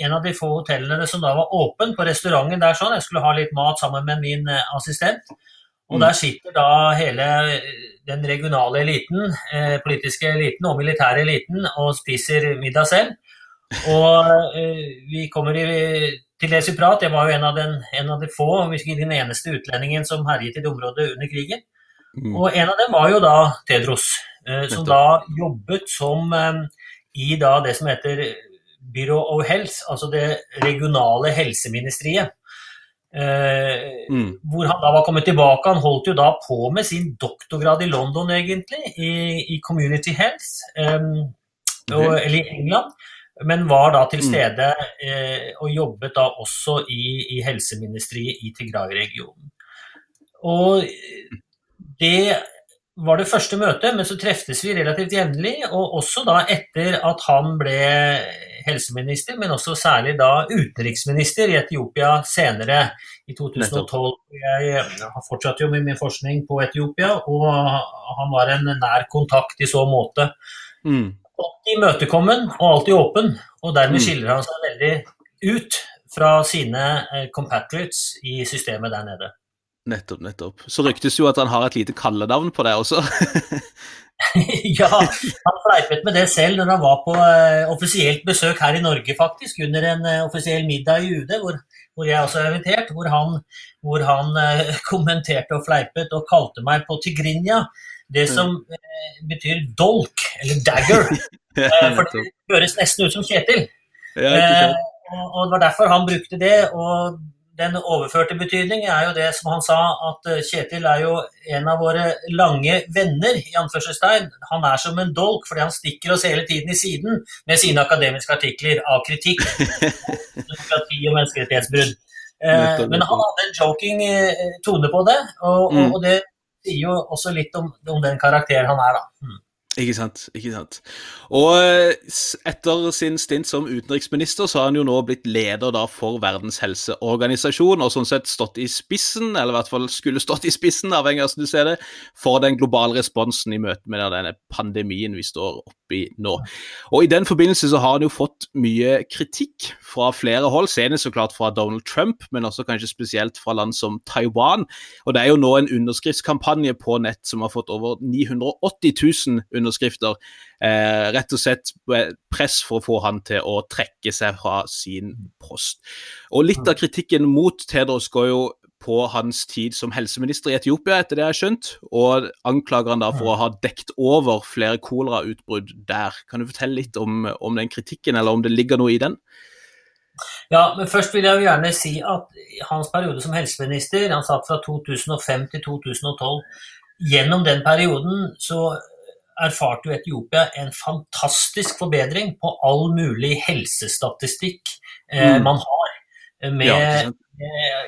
en av de få hotellene som da var åpen, på restauranten der sånn. Jeg skulle ha litt mat sammen med min eh, assistent. Og mm. der sitter da hele den regionale eliten, eh, politiske eliten og militære eliten og spiser middag selv. Og eh, vi kommer i, til det prat. Jeg var jo en av, den, en av de få, hvis ikke den eneste utlendingen som herjet i det området under krigen. Mm. Og en av dem var jo da Tedros, eh, som da jobbet som eh, i da det som heter Bureau of Health, altså det regionale helseministeriet. Eh, mm. Hvor han da var kommet tilbake. Han holdt jo da på med sin doktorgrad i London, egentlig, i, i Community Health, eh, og, eller i England. Men var da til mm. stede eh, og jobbet da også i, i helseministeriet i Tigray-regionen. Og det var det første møtet, men så treftes vi relativt jevnlig. Og også da etter at han ble helseminister, men også særlig da utenriksminister i Etiopia senere, i 2012. Jeg har fortsatt jo med min forskning på Etiopia, og han var en nær kontakt i så måte. Mm. Alltid imøtekommen og alltid åpen, og dermed mm. skiller han seg veldig ut fra sine eh, compatriots i systemet der nede. Nettopp, nettopp. Så ryktes jo at han har et lite kallenavn på det også. ja, han fleipet med det selv når han var på uh, offisielt besøk her i Norge, faktisk. Under en uh, offisiell middag i UD, hvor, hvor, jeg også er invitert. Hvor han, hvor han uh, kommenterte og fleipet og kalte meg på tigrinja. Det som betyr dolk, eller dagger. for det høres nesten ut som Kjetil. Ja, og det var derfor han brukte det. og den overførte betydning er jo det som han sa, at eh, Kjetil er jo en av våre lange venner. i anførselstegn. Han er som en dolk fordi han stikker oss hele tiden i siden med sine akademiske artikler av kritikk. Demokrati og menneskerettighetsbrudd. Eh, men han hadde en joking eh, tone på det, og, mm. og, det sier jo også litt om, om den karakteren han er, da. Mm. Ikke sant. ikke sant. Og eh, etter sin stint som utenriksminister så har han jo nå blitt leder da for Verdens helseorganisasjon, og sånn sett stått i spissen, eller i hvert fall skulle stått i spissen, avhengig av hvordan du ser det, for den globale responsen i møte med denne pandemien vi står oppi nå. Og I den forbindelse så har han jo fått mye kritikk fra flere hold, senest så klart fra Donald Trump, men også kanskje spesielt fra land som Taiwan. Og Det er jo nå en underskriftskampanje på nett som har fått over 980 000 underskrifter. Eh, rett og slett press for å få han til å trekke seg fra sin post. Og Litt av kritikken mot Tedros går jo på hans tid som helseminister i Etiopia, etter det jeg har skjønt, og anklager han da for å ha dekt over flere kolerautbrudd der. Kan du fortelle litt om, om, den kritikken, eller om det ligger noe i den? Ja, men først vil jeg jo gjerne si at hans periode som helseminister, han satt fra 2005 til 2012, gjennom den perioden så erfarte jo Etiopia en fantastisk forbedring på all mulig helsestatistikk eh, mm. man har. Eh, med, ja, med,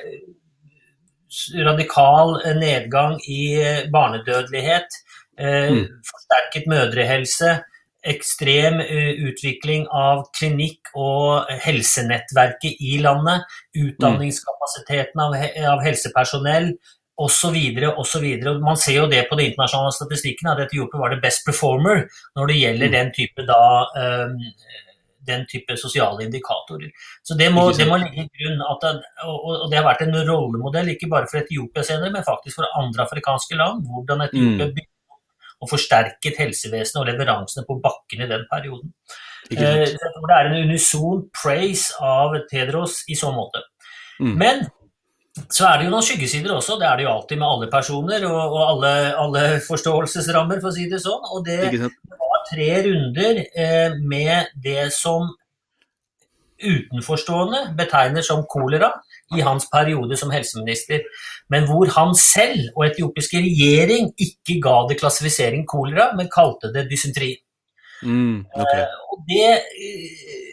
radikal nedgang i eh, barnedødelighet, eh, mm. forsterket mødrehelse, ekstrem utvikling av klinikk og helsenettverket i landet, utdanningskapasiteten av, av helsepersonell, osv. osv. Man ser jo det på den internasjonale statistikken at Etiopia var det best performer når det gjelder mm. den type, da, um, den type sosiale indikatorer. Så Det må, det må ligge i grunn at det, og det har vært en rollemodell ikke bare for Etiopia senere, men faktisk for andre afrikanske land. Hvordan Etiopia mm. og forsterket helsevesenet og leveransene på bakken i den perioden. Eh, det er en unison praise av Tedros i så måte. Mm. Men så er det jo noen skyggesider også. Det er det jo alltid med alle personer og, og alle, alle, forståelsesrammer, for å si det sånn. Og det, det var tre runder eh, med det som utenforstående betegner som kolera i hans periode som helseminister, men hvor han selv og etiopiske regjering ikke ga det klassifisering kolera, men kalte det dysentri. Mm, okay. eh, og det uh,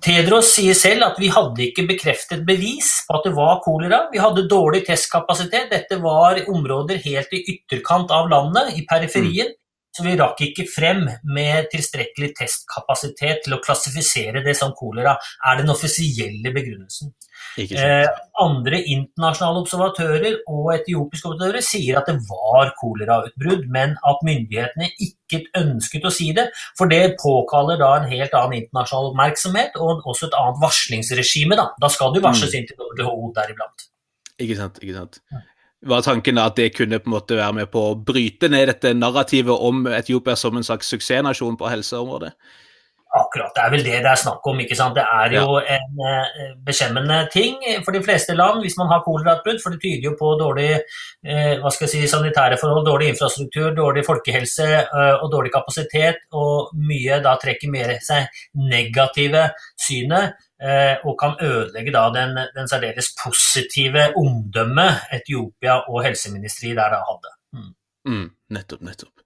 Tedros sier selv at vi hadde ikke bekreftet bevis på at det var kolera. Vi hadde dårlig testkapasitet. Dette var områder helt i ytterkant av landet, i periferien. Mm. Så vi rakk ikke frem med tilstrekkelig testkapasitet til å klassifisere det som kolera, er den offisielle begrunnelsen. Eh, andre internasjonale observatører og etiopiske observatører sier at det var kolerautbrudd, men at myndighetene ikke ønsket å si det. For det påkaller da en helt annen internasjonal oppmerksomhet og også et annet varslingsregime. Da, da skal du varsles mm. inn til WHO deriblant. Ikke sant, ikke sant. Var tanken at det kunne på en måte være med på å bryte ned dette narrativet om Etiopia som en slags suksessnasjon på helseområdet? Akkurat, det er vel det det er snakk om. ikke sant? Det er jo ja. en eh, beskjemmende ting for de fleste land hvis man har kolerautbrudd, for det tyder jo på dårlig eh, hva skal jeg si, sanitære forhold, dårlig infrastruktur, dårlig folkehelse eh, og dårlig kapasitet, og mye da trekker med seg negative synet eh, og kan ødelegge da den, den særdeles positive omdømmet Etiopia og helseministeriet der da hadde. Mm. Mm, nettopp, nettopp.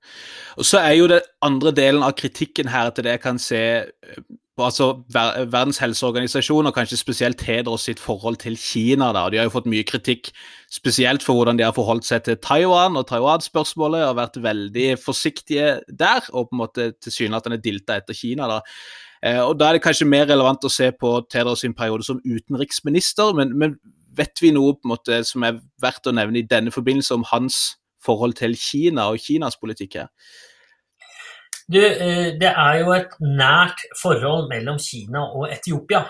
Og Så er jo det andre delen av kritikken her til det jeg kan se eh, altså Verdens helseorganisasjon, og kanskje spesielt Tedros sitt forhold til Kina. da, De har jo fått mye kritikk spesielt for hvordan de har forholdt seg til Taiwan og Taiwan-spørsmålet, og vært veldig forsiktige der, og på en måte tilsynelatende dilta etter Kina. da. Eh, og Da er det kanskje mer relevant å se på Tedros sin periode som utenriksminister, men, men vet vi noe på en måte som er verdt å nevne i denne forbindelse om hans forhold til Kina og Kinas politikk her? Du, eh, det er jo et nært forhold mellom Kina og Etiopia.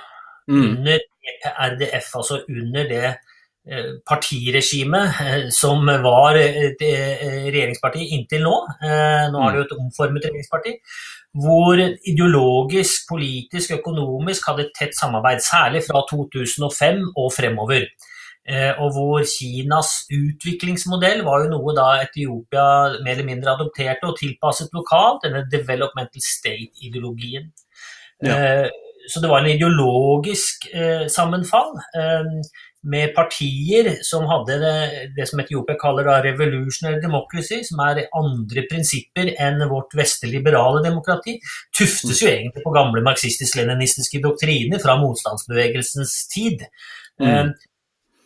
Mm. Under RDF, altså under det eh, partiregimet eh, som var regjeringspartiet inntil nå. Nå er det jo et omformet regjeringsparti. Hvor ideologisk, politisk, økonomisk hadde et tett samarbeid. Særlig fra 2005 og fremover. Eh, og hvor Kinas utviklingsmodell var jo noe da Etiopia mer eller mindre adopterte og tilpasset lokalt, denne developmental state-ideologien. Ja. Eh, så det var en ideologisk eh, sammenfall med partier som hadde det, det som Etiopia kaller da revolutionary democracy, som er andre prinsipper enn vårt vestlige liberale demokrati, tuftes jo egentlig på gamle marxistisk-leninistiske doktriner fra motstandsbevegelsens tid. Mm.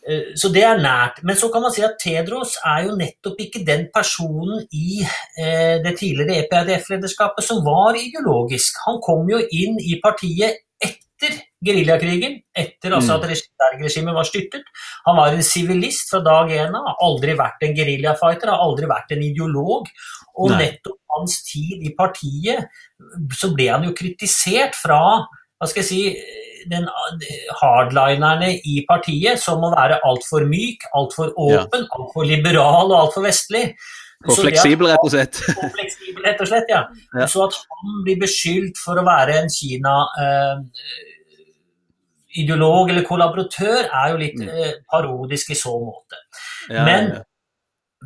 Eh, så det er nært. Men så kan man si at Tedros er jo nettopp ikke den personen i eh, det tidligere EPRDF-lederskapet som var ideologisk. Han kom jo inn i partiet etter geriljakrigen, etter altså at mm. regimet var styrtet. Han var en sivilist fra dag én av, har aldri vært en geriljafighter, har aldri vært en ideolog. Og Nei. nettopp hans tid i partiet, så ble han jo kritisert fra hva skal jeg si, den hardlinerne i partiet som må være altfor myk, altfor åpen, ja. altfor liberal og altfor vestlig. Og fleksibel, rett og slett. Og fleksibel, rett og slett, ja. ja. Så at han blir beskyldt for å være en Kina-ideolog eh, eller kollaboratør, er jo litt mm. eh, parodisk i så måte. Ja, Men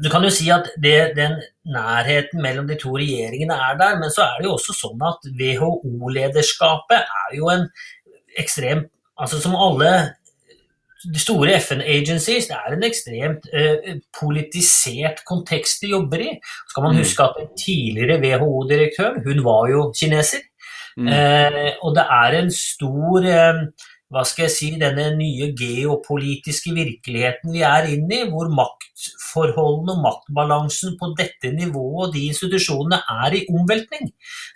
du kan jo si at det, den nærheten mellom de to regjeringene er der, men så er det jo også sånn at WHO-lederskapet er jo en ekstremt Altså som alle de store FN-agencies, det er en ekstremt eh, politisert kontekst de jobber i. Så kan man mm. huske at den tidligere WHO-direktøren, hun var jo kineser. Mm. Eh, og det er en stor eh, hva skal jeg si, denne nye geopolitiske virkeligheten vi er inne i, hvor maktforholdene og maktbalansen på dette nivået og de institusjonene er i omveltning.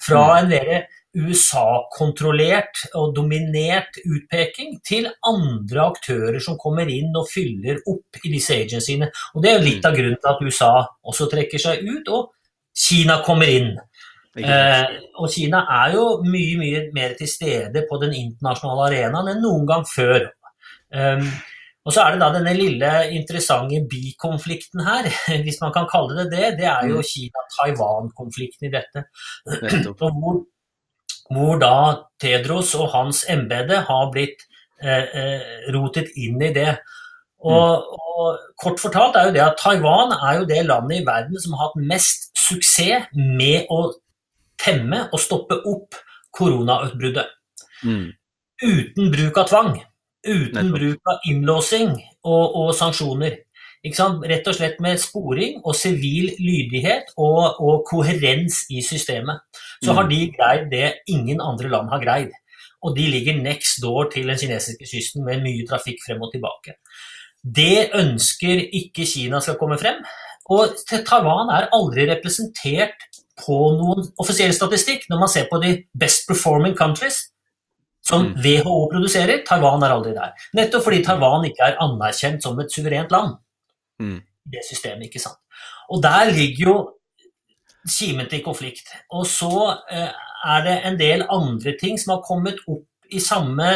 Fra mm. en mer USA-kontrollert og dominert utpeking til andre aktører som kommer inn og fyller opp i disse agencyene. Og Det er litt av grunnen til at USA også trekker seg ut, og Kina kommer inn. Eh, og Kina er jo mye mye mer til stede på den internasjonale arenaen enn noen gang før. Um, og så er det da denne lille interessante bikonflikten her, hvis man kan kalle det det. Det er jo mm. Kina-Taiwan-konflikten i dette. Og hvor hvor da Tedros og hans embete har blitt eh, eh, rotet inn i det. Og, og, Kort fortalt er jo det at Taiwan er jo det landet i verden som har hatt mest suksess med å temme og stoppe opp koronautbruddet. Mm. Uten bruk av tvang. Uten Nettopp. bruk av innlåsing og, og sanksjoner. Rett og slett med sporing og sivil lydighet og, og koherens i systemet. Så har mm. de greid det ingen andre land har greid. Og de ligger next door til den kinesiske kysten med mye trafikk frem og tilbake. Det ønsker ikke Kina skal komme frem. Og Taiwan er aldri representert på noen offisiell statistikk når man ser på de best performing countries som WHO mm. produserer. Taiwan er aldri der. Nettopp fordi Taiwan ikke er anerkjent som et suverent land mm. det systemet. ikke sant? Og der ligger jo kimen til konflikt. Og så eh, er det en del andre ting som har kommet opp i samme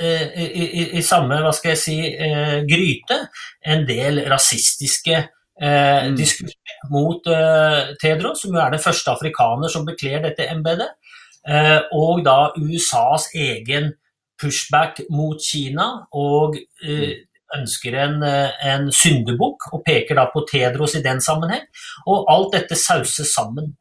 eh, i, i, i, samme hva skal jeg si, eh, gryte. En del rasistiske eh, mm. diskusjoner mot eh, Tedros, som jo er den første afrikaner som bekler dette embetet. og da USAs egen pushback mot Kina og ønsker en, en syndebukk og peker da på Tedros i den sammenheng. Og alt dette sauses sammen.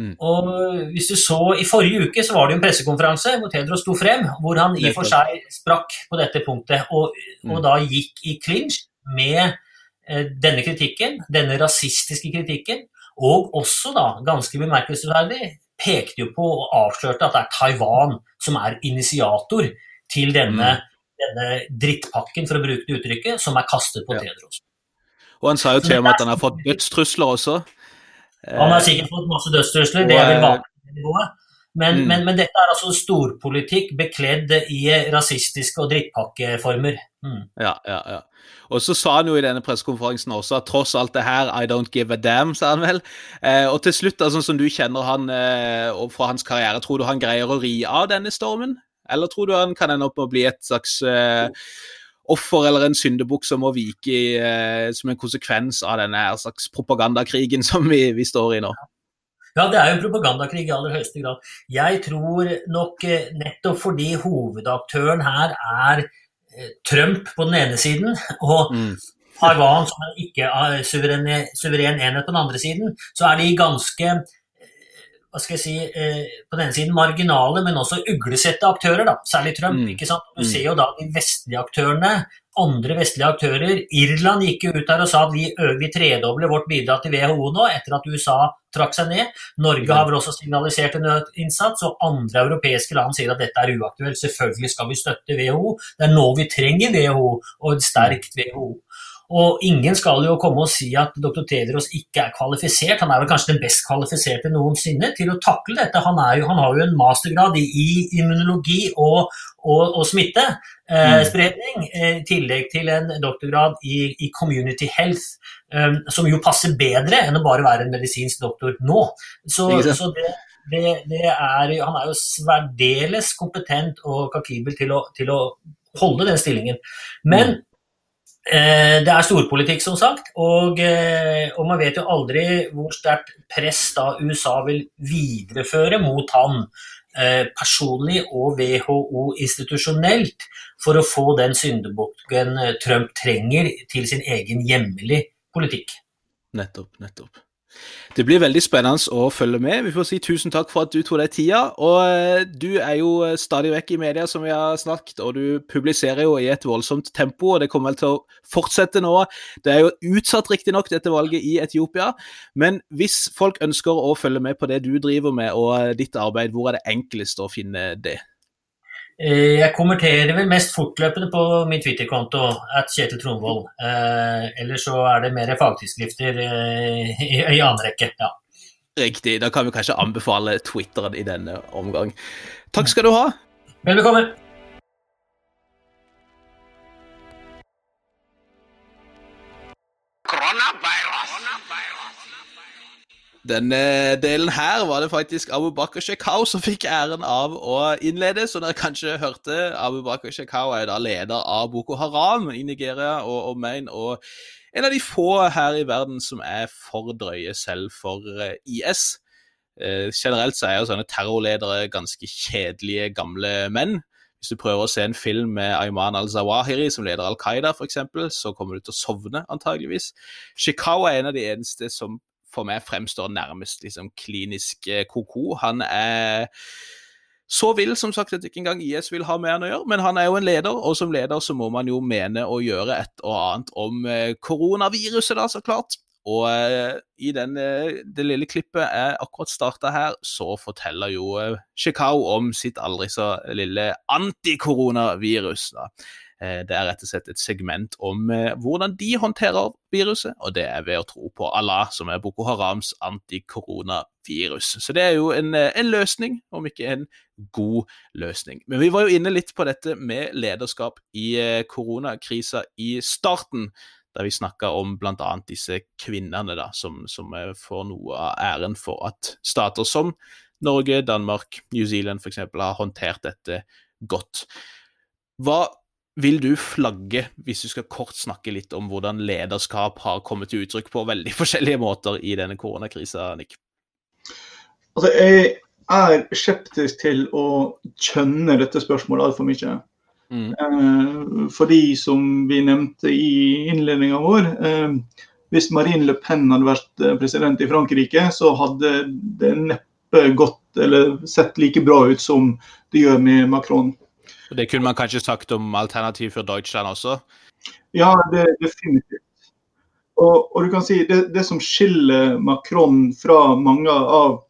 Mm. Og hvis du så I forrige uke så var det en pressekonferanse hvor Tedros sto frem, hvor han i og for seg sprakk på dette punktet, og, og mm. da gikk i clinch med eh, denne kritikken, denne rasistiske kritikken, og også da, ganske bemerkelsesverdig, pekte jo på og avslørte at det er Taiwan som er initiator til denne, mm. Denne drittpakken, for å bruke det uttrykket, som er kastet på ja. Tedros. Og han sa jo til med at han har fått dødstrusler også. Han har sikkert fått masse dødstrusler, det er vel vanlig nivået. Men, mm. men, men, dette er altså storpolitikk bekledd i rasistiske og drittpakkeformer. Mm. Ja, ja, ja. Og så sa han jo i denne pressekonferansen også at tross alt det her, I don't give a damn, sa han vel. Eh, og til slutt, sånn som du kjenner han eh, og fra hans karriere, tror du han greier å ri av denne stormen? Eller tror du han kan ende opp med å bli et slags eh, offer eller en syndebukk som må vike eh, som en konsekvens av denne slags propagandakrigen som vi, vi, står i nå? Ja, det er jo en propagandakrig i aller høyeste grad. Jeg tror nok eh, nettopp fordi hovedaktøren her er Trump på den ene siden, og mm. Taiwan som er ikke-suveren enhet på den andre siden, så er de ganske hva skal jeg si, eh, på den ene siden marginale, men også uglesette aktører, da, særlig Trump. Mm. ikke sant? Du mm. ser jo da de vestlige aktørene, andre vestlige aktører. Irland gikk jo ut her og sa at vi, vi tredobler vårt bidrag til WHO nå, etter at USA trakk seg ned. Norge mm. har vel også signalisert en innsats, og andre europeiske land sier at dette er uaktuelt. Selvfølgelig skal vi støtte WHO. Det er nå vi trenger WHO, og et sterkt WHO. Og ingen skal jo komme og si at dr. Tedros ikke er kvalifisert. Han er vel kanskje den best kvalifiserte noensinne til å takle dette. Han, jo, han har jo en mastergrad i, immunologi og, og, og smittespredning, eh, mm. i tillegg til en doktorgrad i, i community health, um, som jo passer bedre enn å bare være en medisinsk doktor nå. Så, så det, det, det er, han er jo særdeles kompetent og kakibel til å, til å holde den stillingen. Men mm. Eh, det er storpolitikk, som sagt, og, eh, og, man vet jo aldri hvor sterkt press da USA vil videreføre mot han eh, personlig og WHO institusjonelt for å få den syndebukken Trump trenger til sin egen hjemlige politikk. Nettopp, nettopp. Det blir veldig spennende å følge med. Vi får si tusen takk for at du tok deg tida. Og eh, du er jo eh, stadig vekk i media, som vi har snakket, og du publiserer jo i et voldsomt tempo, og det kommer vel til å fortsette nå. Det er jo utsatt, riktignok, dette valget i Etiopia. Men hvis folk ønsker å følge med på det du driver med og eh, ditt arbeid, hvor er det enklest å finne det? Eh, jeg kommenterer vel mest fortløpende på min Twitter-konto, at Kjetil Tronvold. Eh, ellers så er det mer fagtidsskrifter eh, i, i annen rekke. ja. Riktig. Da kan vi kanskje anbefale Twitteren i denne omgang. Takk skal du ha. Vel Denne delen her var det faktisk Abu Bakr Shekau som fikk æren av å innlede. Som dere kanskje hørte, Abu Bakr Shekau er da leder av Boko Haram i Nigeria og omegn. Og en av de få her i verden som er for drøye selv for eh, IS. Eh, generelt så er jo sånne terrorledere ganske kjedelige gamle menn. Hvis du prøver å se en film med Ayman al-Zawahiri som leder Al Qaida, f.eks., så kommer du til å sovne, antageligvis. Shekau er en av de eneste som for meg fremstår nærmest liksom klinisk eh, ko-ko. Han er så vill som sagt at ikke engang IS vil ha med han å gjøre, men han er jo en leder, og som leder så må man jo mene å gjøre et og annet om eh, koronaviruset, da, så klart. Og uh, i den, det lille klippet jeg akkurat starta her, så forteller jo Chicago om sitt aldri så lille antikoronavirus. da. Eh, det er rett og slett et segment om eh, hvordan de håndterer viruset, og det er ved å tro på Allah, som er Boko Harams antikoronavirus. Så det er jo en, eh, en, løsning, om ikke en god løsning. Men vi var jo inne litt på dette med lederskap i koronakrisa i starten. Der vi snakka om bl.a. disse kvinnene da, som, som får noe av æren for at stater som Norge, Danmark, New Zealand f.eks. har håndtert dette godt. Hva vil du flagge, hvis du skal kort snakke litt om hvordan lederskap har kommet til uttrykk på veldig forskjellige måter i denne koronakrisa, Nick? Altså, jeg er skeptisk til å kjønne dette spørsmålet altfor mye. Mm. Eh, fordi, som vi nevnte i innledninga vår, eh, hvis Marine Le Pen hadde vært eh, president i Frankrike, så hadde det neppe gått eller sett like bra ut som det gjør med Macron. Det kunne man kanskje sagt om Alternativ for Deutschland også? Ja, det definitivt. Og, og, du kan si det, det, som skiller Macron fra mange av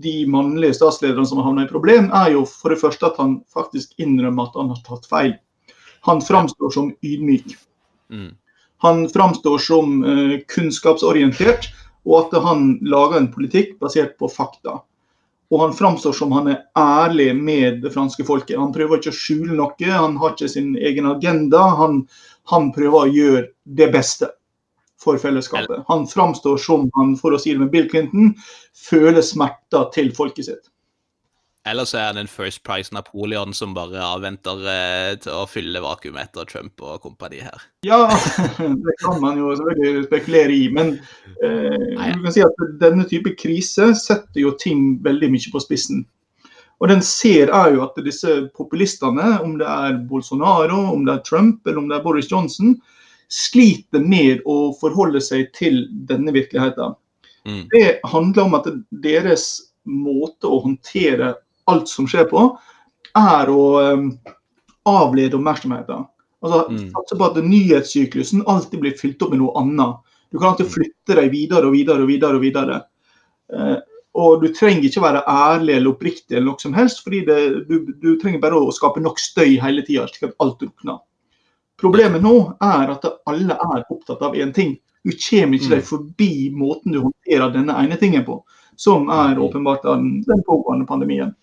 de mannlige statslederne som har havnet i problem, er jo for det første at han faktisk innrømmer at han har tatt feil. Han framstår som ydmyk. Mm. Han framstår som uh, kunnskapsorientert, og at han lager en politikk basert på fakta. Og han framstår som han er ærlig med det franske folket. Han prøver ikke å skjule noe, han har ikke sin egen agenda. Han, han prøver å gjøre det beste for fellesskapet. Han framstår som han, for å si det med Bill Clinton, føler smerter til folket sitt. Eller så er han en First Price Napoleon som bare avventer eh, til å fylle vakuumet etter Trump og kompani her. Ja, det kan man jo selvfølgelig spekulere i. Men eh, du kan si at denne type krise setter jo ting veldig mye på spissen. Og den ser er jo at disse populistene, om det er Bolsonaro, om det er Trump eller om det er Boris Johnson, sliter med å forholde seg til denne virkeligheten. Mm. Det handler om at deres måte å håndtere alt som skjer på, er å um, avlede oppmerksomheten. Altså, Mm. Satse på at nyhetssyklusen alltid blir fylt opp med noe annet. Du kan alltid flytte deg videre og videre og videre. Og videre. Uh, og du trenger ikke være ærlig eller oppriktig, eller noe som helst, fordi det, du, du trenger bare å skape nok støy hele tida, slik at alt drukner. Problemet nå er at alle er opptatt av én ting. Du kommer ikke Mm. deg forbi måten du håndterer denne ene tingen på, som er Mm. åpenbart den, den pågående pandemien.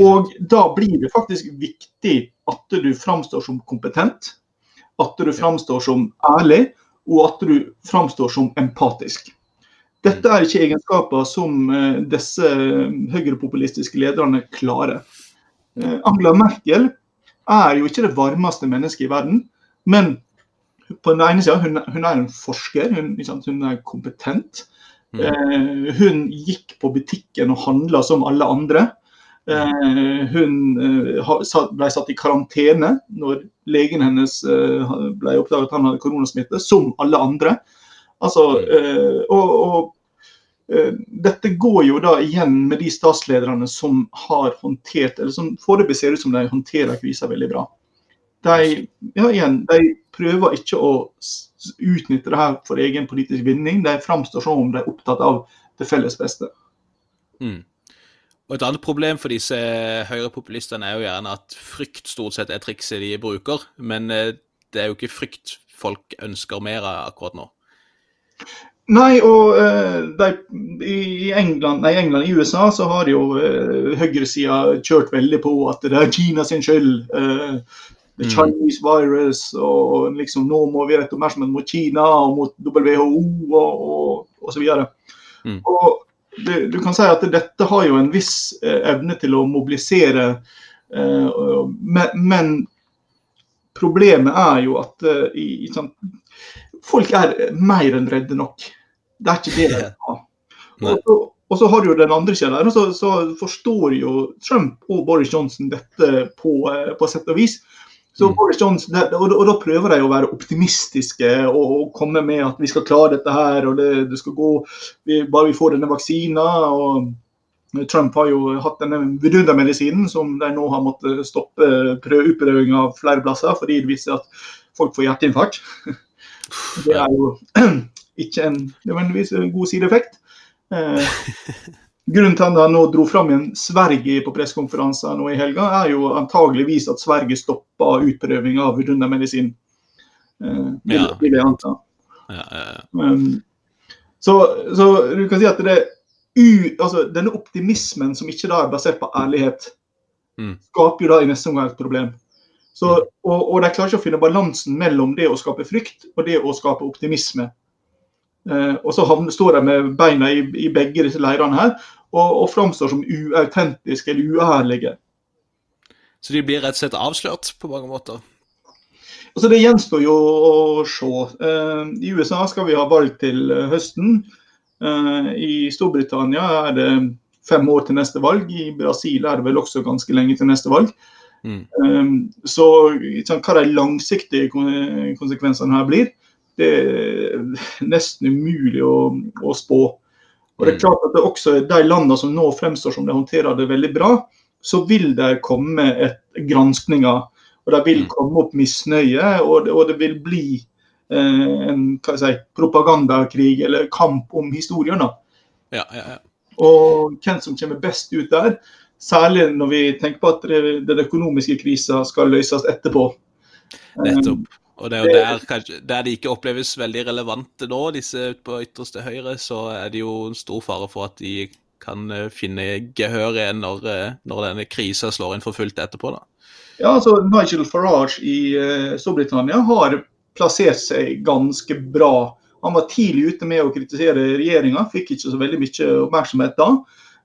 Og da blir det faktisk viktig at du framstår som kompetent, at du framstår som ærlig, og at du framstår som empatisk. Dette er ikke egenskaper som eh, disse høyrepopulistiske lederne klarer. Eh, Angela Merkel er jo ikke det varmeste mennesket i verden, men på den ene sida, hun, hun er en forsker, hun, sant, hun er kompetent. Mm. Eh, hun gikk på butikken og handla som alle andre. Eh, hun eh, ble satt i karantene når legen hennes eh, ble oppdaget at han hadde koronasmitte, som alle andre. Altså, eh, og, og eh, dette går jo da igjen med de statslederne som har håndtert, eller som foreløpig ser ut som de håndterer krisa veldig bra. De, ja, igjen, de prøver ikke å utnytte det her for egen politisk vinning. De framstår som om de er opptatt av det felles beste. Mm. Og Et annet problem for disse høyrepopulistene er jo gjerne at frykt stort sett er trikset de bruker, men eh, det er jo ikke frykt folk ønsker mer av akkurat nå. Nei, og eh, de, i England, nei, England, i USA så har jo uh, høyresida kjørt veldig på at det er Kina sin skyld. eh, the Mm. Chinese virus, og liksom nå må vi rette oppmerksomheten mot Kina og mot WHO og, og, og så videre. Mm. Og det, du kan si at dette har jo en viss eh, evne til å mobilisere, eh, men, men problemet er jo at eh, i, sånn, folk er mer enn redde nok. Det er ikke det de har. Og, så- og så har du jo den andre sida der, så, så forstår jo Trump og Boris Johnson dette på, eh, på sett og vis. Så Mm. Boris Johnson, det, og, og da prøver de å være optimistiske og, og komme med at vi skal klare dette her, og det, det skal gå vi, bare vi får denne vaksina. og Trump har jo hatt denne vidundermedisinen som de nå har måttet stoppe prøv, utprøving av flere plasser fordi det viser at folk får hjerteinfarkt. Det er jo ikke en nødvendigvis god sideeffekt. Grunnen til at han nå dro fram igjen Sverige på pressekonferanser nå i helga, er jo antageligvis at Sverige stoppa utprøving av vidundermedisin. Eh, vil, Ja. vil jeg anta. Ja, ja, ja. Um, så, så du kan si at det u, altså, denne optimismen som ikke da er basert på ærlighet, Mm. skaper jo da i neste omgang et problem. Så, og, og de klarer ikke å finne balansen mellom det å skape frykt og det å skape optimisme. Eh, og så havner, står de med beina i, i begge disse leirene her og, og framstår som uautentiske eller uærlige. Så de blir rett og slett avslørt på mange måter. Altså Det gjenstår jo å se. Eh, I USA skal vi ha valg til eh, høsten. Eh, I Storbritannia er det fem år til neste valg. I Brasil er det vel også ganske lenge til neste valg. Mm. Um, så hva de langsiktige konsekvensene her blir, det er nesten umulig å, å spå. Og det er klart at det også De landene som nå fremstår som de håndterer det veldig bra, så vil det komme et granskninger. Og det vil komme opp misnøye, og det, og det vil bli eh, en si, propagandakrig eller kamp om historien. Ja, ja, ja. Og hvem som kommer best ut der. Særlig når vi tenker på at det- den økonomiske krisa skal løses etterpå. Nettopp. Og det er jo der, kanskje, der de ikke oppleves veldig relevante nå, disse på ytterste høyre, så er det jo en stor fare for at de kan eh, finne gehør igjen når, eh, når denne krisa slår inn for fullt etterpå. da. Ja, altså Nigel Farage i eh, Storbritannia har plassert seg ganske bra. Han var tidlig ute med å kritisere regjeringa, fikk ikke så veldig mye oppmerksomhet da.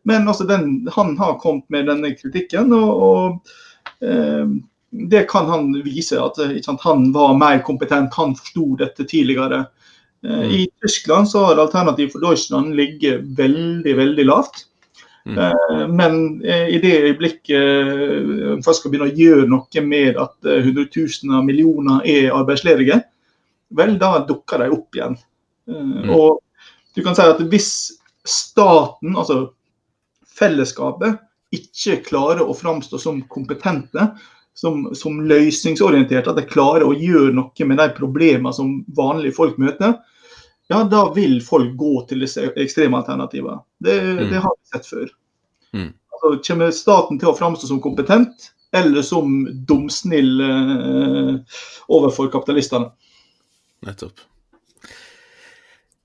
Men altså den, han har kommet med denne kritikken, og, og eh, det kan han vise. At eh, sant, han var mer kompetent, han forsto dette tidligere. Mm. I Tyskland så har alternativet for Deutschland ligget veldig, veldig lavt. Mm. Eh, Men eh, i det øyeblikket eh, man skal begynne å gjøre noe med at eh, hundretusener av millioner er arbeidsledige, vel, da dukker de opp igjen. Eh, Og du kan si at hvis staten, altså fellesskapet, ikke klarer å framstå som kompetente, som, som løsningsorientert, at de klarer å gjøre noe med de problemene som vanlige folk møter, ja, da vil folk gå til disse ekstreme alternativene. Det, det har vi sett før. Mm. Altså, kommer staten til å framstå som kompetent, eller som dumsnill eh, overfor kapitalistene? Nettopp.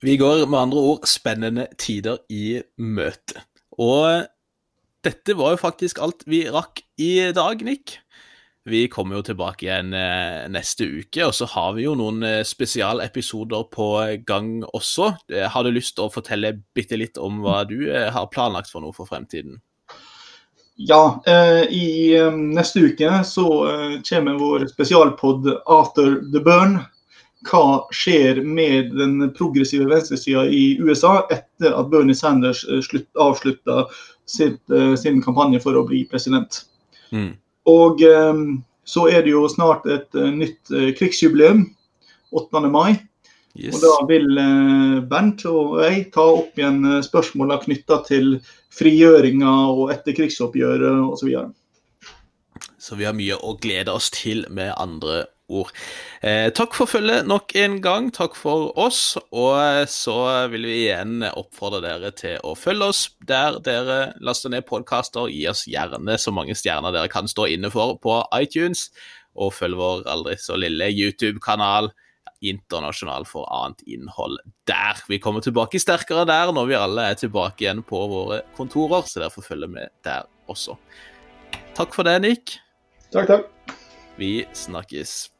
Vi går med andre ord spennende tider i møte. Og dette var jo faktisk alt vi rakk i dag, Nick. Vi kommer jo tilbake igjen eh, neste uke, og så har vi jo noen eh, spesialepisoder på gang også. Eh, Har du lyst til å fortelle bitte litt om hva du har planlagt for noe for fremtiden? Ja, eh, i neste uke så kommer vår spesialpod 'After the Burn'. Hva skjer med den progressive venstresida i USA etter at Bernie Sanders avslutta sin kampanje for å bli president? Mm. Og eh, så er det jo snart et eh, nytt eh, krigsjubileum, 8. mai. Yes. Og da vil eh, Bernt og jeg ta opp igjen spørsmåla knytta til frigjøringa og etterkrigsoppgjøret osv. Så vi har mye å glede oss til, med andre ord. Eh, takk for følget nok en gang. Takk for oss. Og eh, så vil vi igjen oppfordre dere til å følge oss der dere laster ned podkaster. Gi oss gjerne så mange stjerner dere kan stå inne for på iTunes. Og følg vår aldri så lille YouTube-kanal internasjonal for annet innhold der. Vi kommer tilbake sterkere der når vi alle er tilbake igjen på våre kontorer, så derfor følger med der også. Takk for det, Nick. Takk, takk. Vi snakkes.